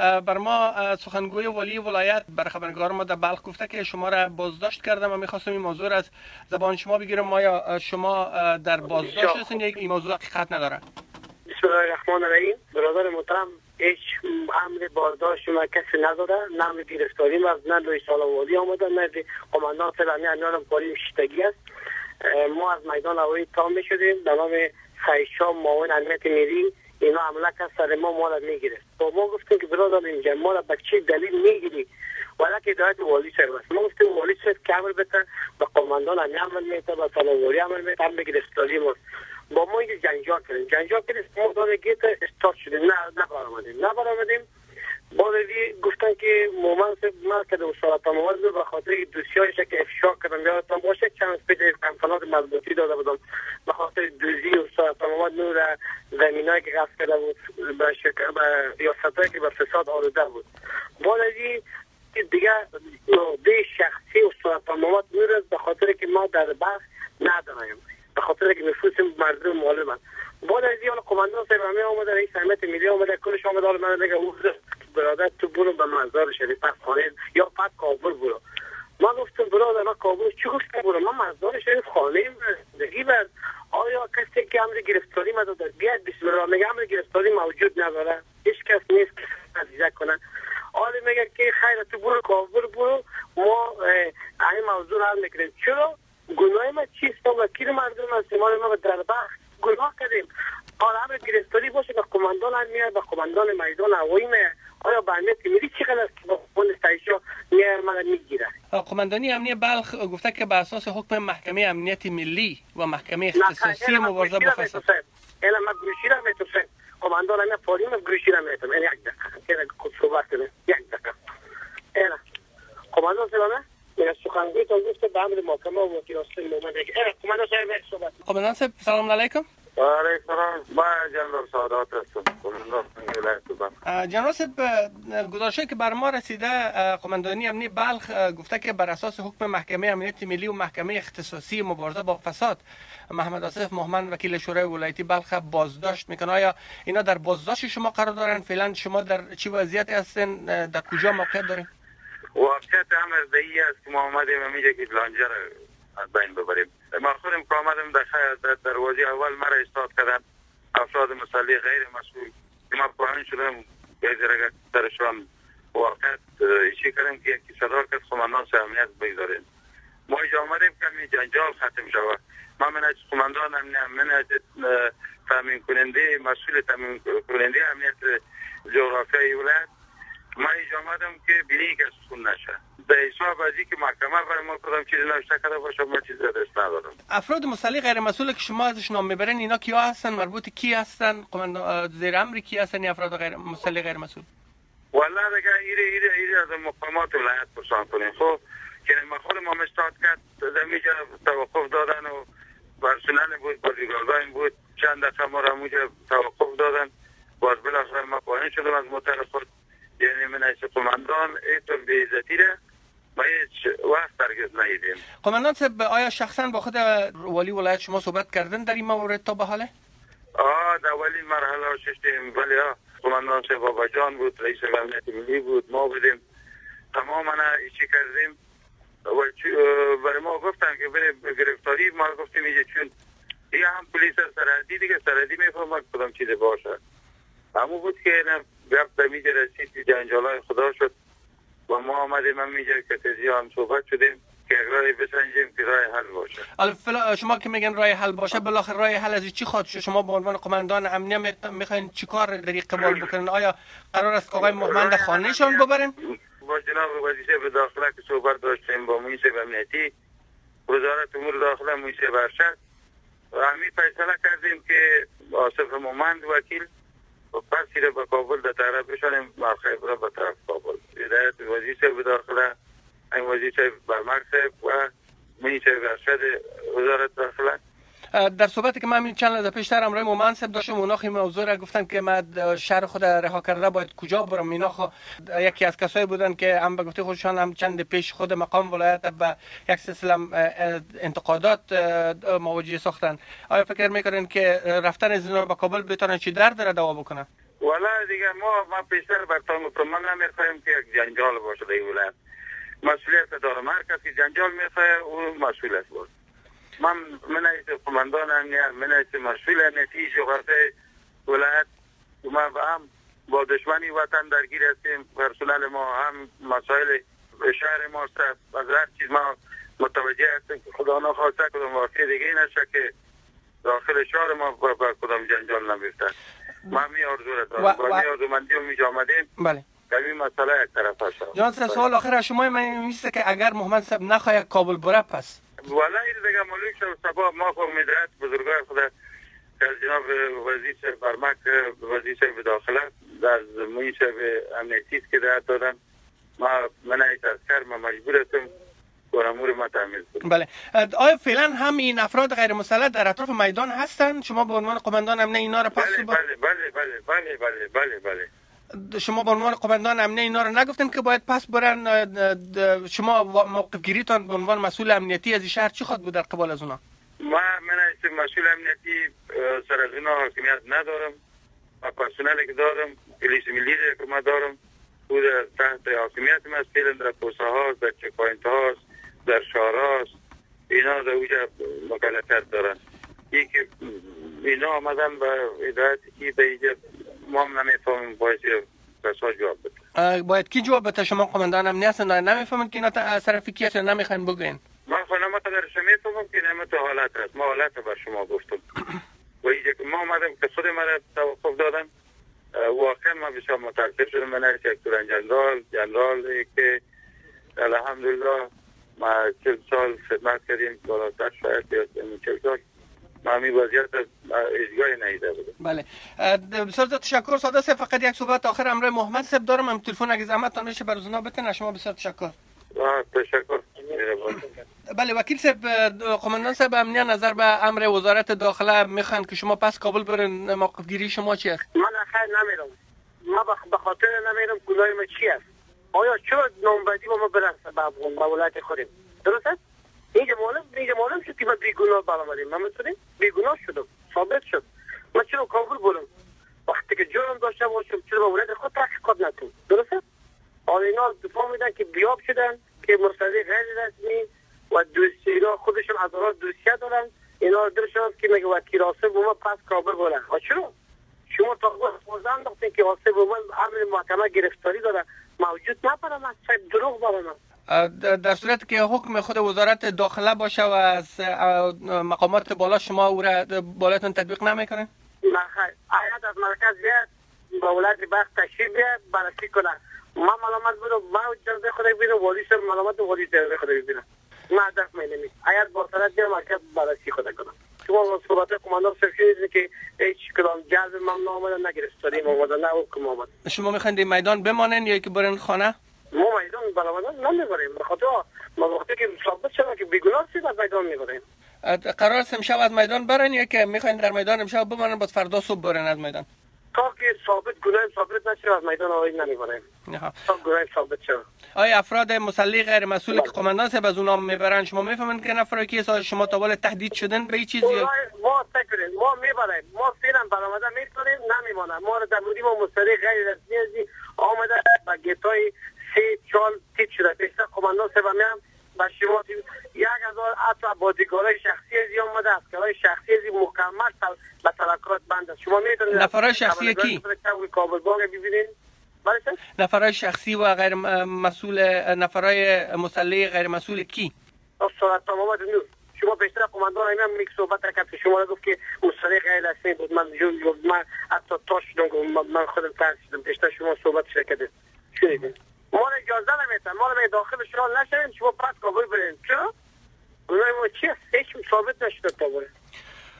بر ما سخنگوی ولی ولایت بر خبرنگار ما در بلخ گفته که شما را بازداشت کردم و می‌خواستم این موضوع از زبان شما بگیرم. آیا شما در بازداشت هستین یک این موضوع حقیقت نداره؟ بسم الله الرحمن الرحیم برادر محترم هیچ امر بازداشت ما کسی نداره. نه گرفتاری ما نه دوی سال والی آمده نه قماندان سلامی امیان کاری شتگی است. ما از میدان هوایی تام می‌شدیم به نام خیشا معاون امنیت ملی اینا حمله کرد سر ما ما را می‌گیره با ما گفتیم که برادر اینجا ما را به چه دلیل می‌گیری ولی که هدایت والی صاحب است ما گفتیم والی صاحب که عمل بتن به قماندان امی عمل میتن به سلاواری عمل میتن هم بگیر استالی ما با ما اینجا جنجال کردیم جنجال کردیم ما داره گیت استارت شدیم نه نه برآمدیم نه برآمدیم بعد گفتن که مومن سے مرکز وزارت مواد به خاطر دوسیایش که افشا کردن یادتان باشه چند پیش داده بودم. به خاطر دوزی وزارت مواد نور زمینایی که قصد کرده بود به ریاستایی که به فساد آلوده بود. بعد از دیگه به شخصی وزارت مواد نور به خاطر که ما در بخش نداریم. به خاطر که نفوس مردم معلم بعد از این قماندان صاحب همه آمده رئیس حمایت ملی آمده کلش آمده حالا من دیگه برادر تو برو به مزار شریف پس خانه یا پس کابل برو ما گفتم برادر ما کابل چی گفتم برو ما مزار شریف خانه زندگی بر آیا کسی که امر گرفتاری ما داده بیاد بسم الله میگه امر گرفتاری نداره هیچ کس نیست که عزیزه کنن. آره میگه که خیر تو برو کابل برو. ما این موضوع حل می‌کنیم چرا؟ گناه ما چیست؟ ما وکیل مردم هستیم. ما به دربخت گناه کردیم. حالا امر گرفتاری باشه. به قماندان هم میاد به قماندان میدان هوایی میاد آیا به امنیت ملی چقدر است؟ که با خون استایشا میاد من می‌گیره. قماندانی امنیت بلخ گفته که به اساس حکم محکمه امنیت ملی و محکمه اختصاصی مبارزه با فساد الا ما گروشی را میتوسه قماندان امنیت فوریم گروشی را میتوسه این یک دقیقه این صحبت کنه یک دقیقه اینا قماندان سلامه سخنگوی تا گفته به امر محکمه و وکیل اصلی مومن دیگه اینا قماندان صاحب صحبت صاحب سلام علیکم جنرال صاحب گزارشی که بر ما رسیده قماندانی امنی بلخ گفته که بر اساس حکم محکمه امنیت ملی و محکمه اختصاصی مبارزه با فساد محمد آصف محمد وکیل شورای ولایتی بلخ بازداشت می‌کنه. آیا اینا در بازداشت شما قرار دارن؟ فعلا شما در چی وضعیت هستین؟ در کجا موقع دارین؟ واقعیت هم از دهی است که ما آمدیم که لانجه از بین ببریم. ما خودم که آمدم در, در دروازه اول مرا استاد کردن. افراد مسئله غیر مسئول. که ما پایین شدم. یه زرگه درشان واقعیت ایشی کردم که یکی صدار کرد قماندان امنیت بگذاریم. ما اینجا آمدیم که همین جنجال ختم شود. ما من از قماندان من از تامین کننده مسئول تامین کننده امنیت جغرافیایی ولایت. ما اینجا آمدم که بینی سکون نشه. به حساب از که محکمه برای ما کدام چیزی نوشته کرده باشه ما چیزی دست ندارم. افراد مسئله غیر مسئول که شما ازش نام می‌برین اینا کیا هستن؟ مربوط کی هستن؟ زیر امر کی هستن افراد غیر مسئله غیر مسئول والله دیگه ایره ایره ایره از مقامات ولایت پرسان کنیم. خب که ما خود ما مستاد کرد زمینجا توقف دادن و پرسنل بود بازیگردان بود. چند دقیقه ما را توقف دادن. باز بالاخره ما پایین شدم از موتر خود. یعنی من از قماندان ایتون بیزتی را ما هیچ وقت درگز نیدیم قماندان صاحب آیا شخصا با خود ولی ولایت شما صحبت کردن در این مورد تا به حاله؟ آه در ولی مرحله ششتیم. ولی ها قماندان صاحب بابا جان بود رئیس امنیت ملی بود ما بودیم. تماما ایچی کردیم. و برای ما گفتن که بریم گرفتاری ما گفتیم اینجا چون دیگه هم پلیس سرحدی دیگه سرحدی می‌فهمد کدام چیز باشه. همون بود که گفت به میجه رسید جنجال خدا شد. و ما آمدیم هم میجه که هم صحبت شدیم که رای بسنجیم که رای حل باشه. حالا شما که میگن رای حل باشه بالاخره رای حل از چی خواهد شما به عنوان قماندان امنیه می‌خواین چیکار در قبول بکنین؟ آیا قرار است آقای محمد خانهشان ببرین؟ با جناب وزیر به داخله که صحبت داشتیم با مویسه امنیتی وزارت امور داخله مویسه برشد و همین فیصله کردیم که آصف مومند وکیل و پس به کابل در طرف بشانیم مرخیب را به طرف کابل هدایت وزیر صاحب داخله این صاحب و منی صاحب ارشد وزارت داخله. در صحبتی که من چند لحظه پیشتر امروز مومن صاحب داشتم اونا این موضوع را گفتن که من شهر خود رها کرده باید کجا برم؟ اینا خو یکی از کسایی بودن که هم به گفته خودشان هم چند پیش خود مقام ولایت به یک سلسله انتقادات مواجه ساختن. آیا فکر می‌کنین که رفتن از اینا به کابل بتونن چی درد را دوا بکنن والا دیگه ما ما پیشتر بر تانگ ما نمی‌خوایم که یک جنجال باشه در ولایت. مسئولیت دارم. هر کسی جنجال می‌خواه او مسئول است بود من من ایت قماندان امنیت من ایت مسئول امنیتی شغرته ولایت. ما هم با دشمنی وطن درگیر هستیم. پرسنل ما هم مسائل شهر ما است. از هر چیز ما متوجه هستیم که خدا نخواسته کدام واقعی دیگه نشه که داخل شهر ما با کدام جنجال نمیفته ما می آرزو دارم. و, و... می آرزو مندی و می بله. این مسئله یک طرف است جان سوال آخر شما من میسته که اگر محمد صاحب نخواهد کابل بره پس ولی دیگه مولوی شد سبا ما خود میدرد بزرگای خود از جناب وزیر شد برمک وزیر شهر داخله در زمین به امنیتی که داد دادن. ما من ایت از کر ما مجبور هستم امور ما تعمیل بله. آیا فعلا هم این افراد غیر مسلح در اطراف میدان هستند؟ شما به عنوان قماندان نه اینا را پس بله،, بله بله بله بله بله بله بله, بله, بله. شما به عنوان قماندان امنیه اینا رو نگفتن که باید پس برن شما موقف گیریتان به عنوان مسئول امنیتی از شهر چی خود بود در قبال از اونا؟ ما من مسئول امنیتی سر از اونا حاکمیت ندارم. و پرسنلی که دارم پلیس ملی که ما دارم بود تحت حاکمیت ما است. در پوسه ها در چک پاینت هاست در شهراست اینا در اوجه مکلفیت دارن. که اینا آمدن به ادایتی که به ما هم نمی‌فهمیم باید کسا جواب بده. باید کی جواب بده؟ شما قماندان امنی هستن نمی‌فهمن که اینا طرف کی هست نمی‌خواین بگین من ما قدرش می‌فهمم که نمت حالت هست. ما حالت بر شما گفتم. و اینجا که ما آمدم که خود ما توقف دادن. واقعا ما بسیار متاسف شدم من هر سکتور جنرال جنرال که الحمدلله ما چل سال خدمت کردیم. بالاتر شاید یا چل سال. ما همی وضعیت اجگاه نیده بودم. بله. بسیار تشکر. ساده سه فقط یک صحبت. آخر امروز محمد سب دارم. هم تلفن اگه زحمت تان بشه برزونا بتن. شما بسیار تشکر. تشکر. بله وکیل صاحب قماندان صاحب امنیه نظر به امر وزارت داخله می‌خوان که شما پس کابل برن موقف گیری شما چی است؟ من خیر نمیرم. ما به خاطر نمیرم گناه ما چی است؟ آیا چرا نامبدی با ما برسه به افغان به ولایت خودیم. درست است؟ معلوم اینجا معلوم شد که ما بیگناه برآمدیم من می‌تونیم بیگناه شدم. ثابت شد. من چرا کابل برم وقتی که جرم داشته باشم چرا به ولایت خود تحقیقات نکنم درست است حالا اینا دفاع میدن که بیاب شدن که مرتضی غیر رسمی و دوستی اینا خودشون از دوسیه دارن. اینا درشان که میگه وکیل آسف ما پس کابل برن چرا؟ شما تا خود انداختین که آسف ما امر محکمه گرفتاری داره. موجود نبرم از دروغ برم در صورت که حکم خود وزارت داخله باشه و از مقامات بالا شما او را بالاتون تطبیق نمی‌کنه؟ نه آیت از مرکز بیاد با ولایت بخت تشریف بیاد بررسی کنه. ما ملامت بودم ما جلده خود ببینم والی سر ملامت والی جلده خود ببینم ما هدف می نمی آیت با سرت بیاد مرکز بررسی خود کنم شما صحبت کماندار سرفی که هیچ کدام جلب ممنوع آمده نگرفتاریم آمده نه حکم آمده شما می‌خواین میدان بمانین یا که برن خانه؟ ما برآمدن نمی‌بریم بخاطر ما وقتی که ثابت شده که بیگناه سید از میدان می‌بریم. قرار است امشب از میدان برن یا که می‌خواین در میدان امشب بمانن بعد فردا صبح برن از میدان؟ تا که ثابت گناه ثابت نشه از میدان آقای نمی‌بریم تا گناه ثابت شد آیا افراد مسلح غیر مسئول که قماندان صاحب از اونا می‌برن شما می‌فهمن که نفر کی شما تا بالا تهدید شدن به چیزی ما تکرین ما می‌بریم. ما فعلا برآمده می‌تونیم نمیمونه ما رو در ما مسلح غیر رسمی آمده با گیتای سه چال تیت شده. پیشتر قماندان صاحب هم با شما یک هزار حتی بادیگارای شخصی از آمده است که شخصی از مکمل به تلکات بند است. شما می‌تونید نفرای شخصی کی؟ کابل باغ ببینید. بله نفرای شخصی و غیر مسئول نفرای مسلح غیر مسئول کی؟ استاد تمام نور شما بیشتر قماندان اینا میک صحبت کرد که شما گفت که مسلح غیر رسمی بود. من جو من حتی تاش من خودم ترسیدم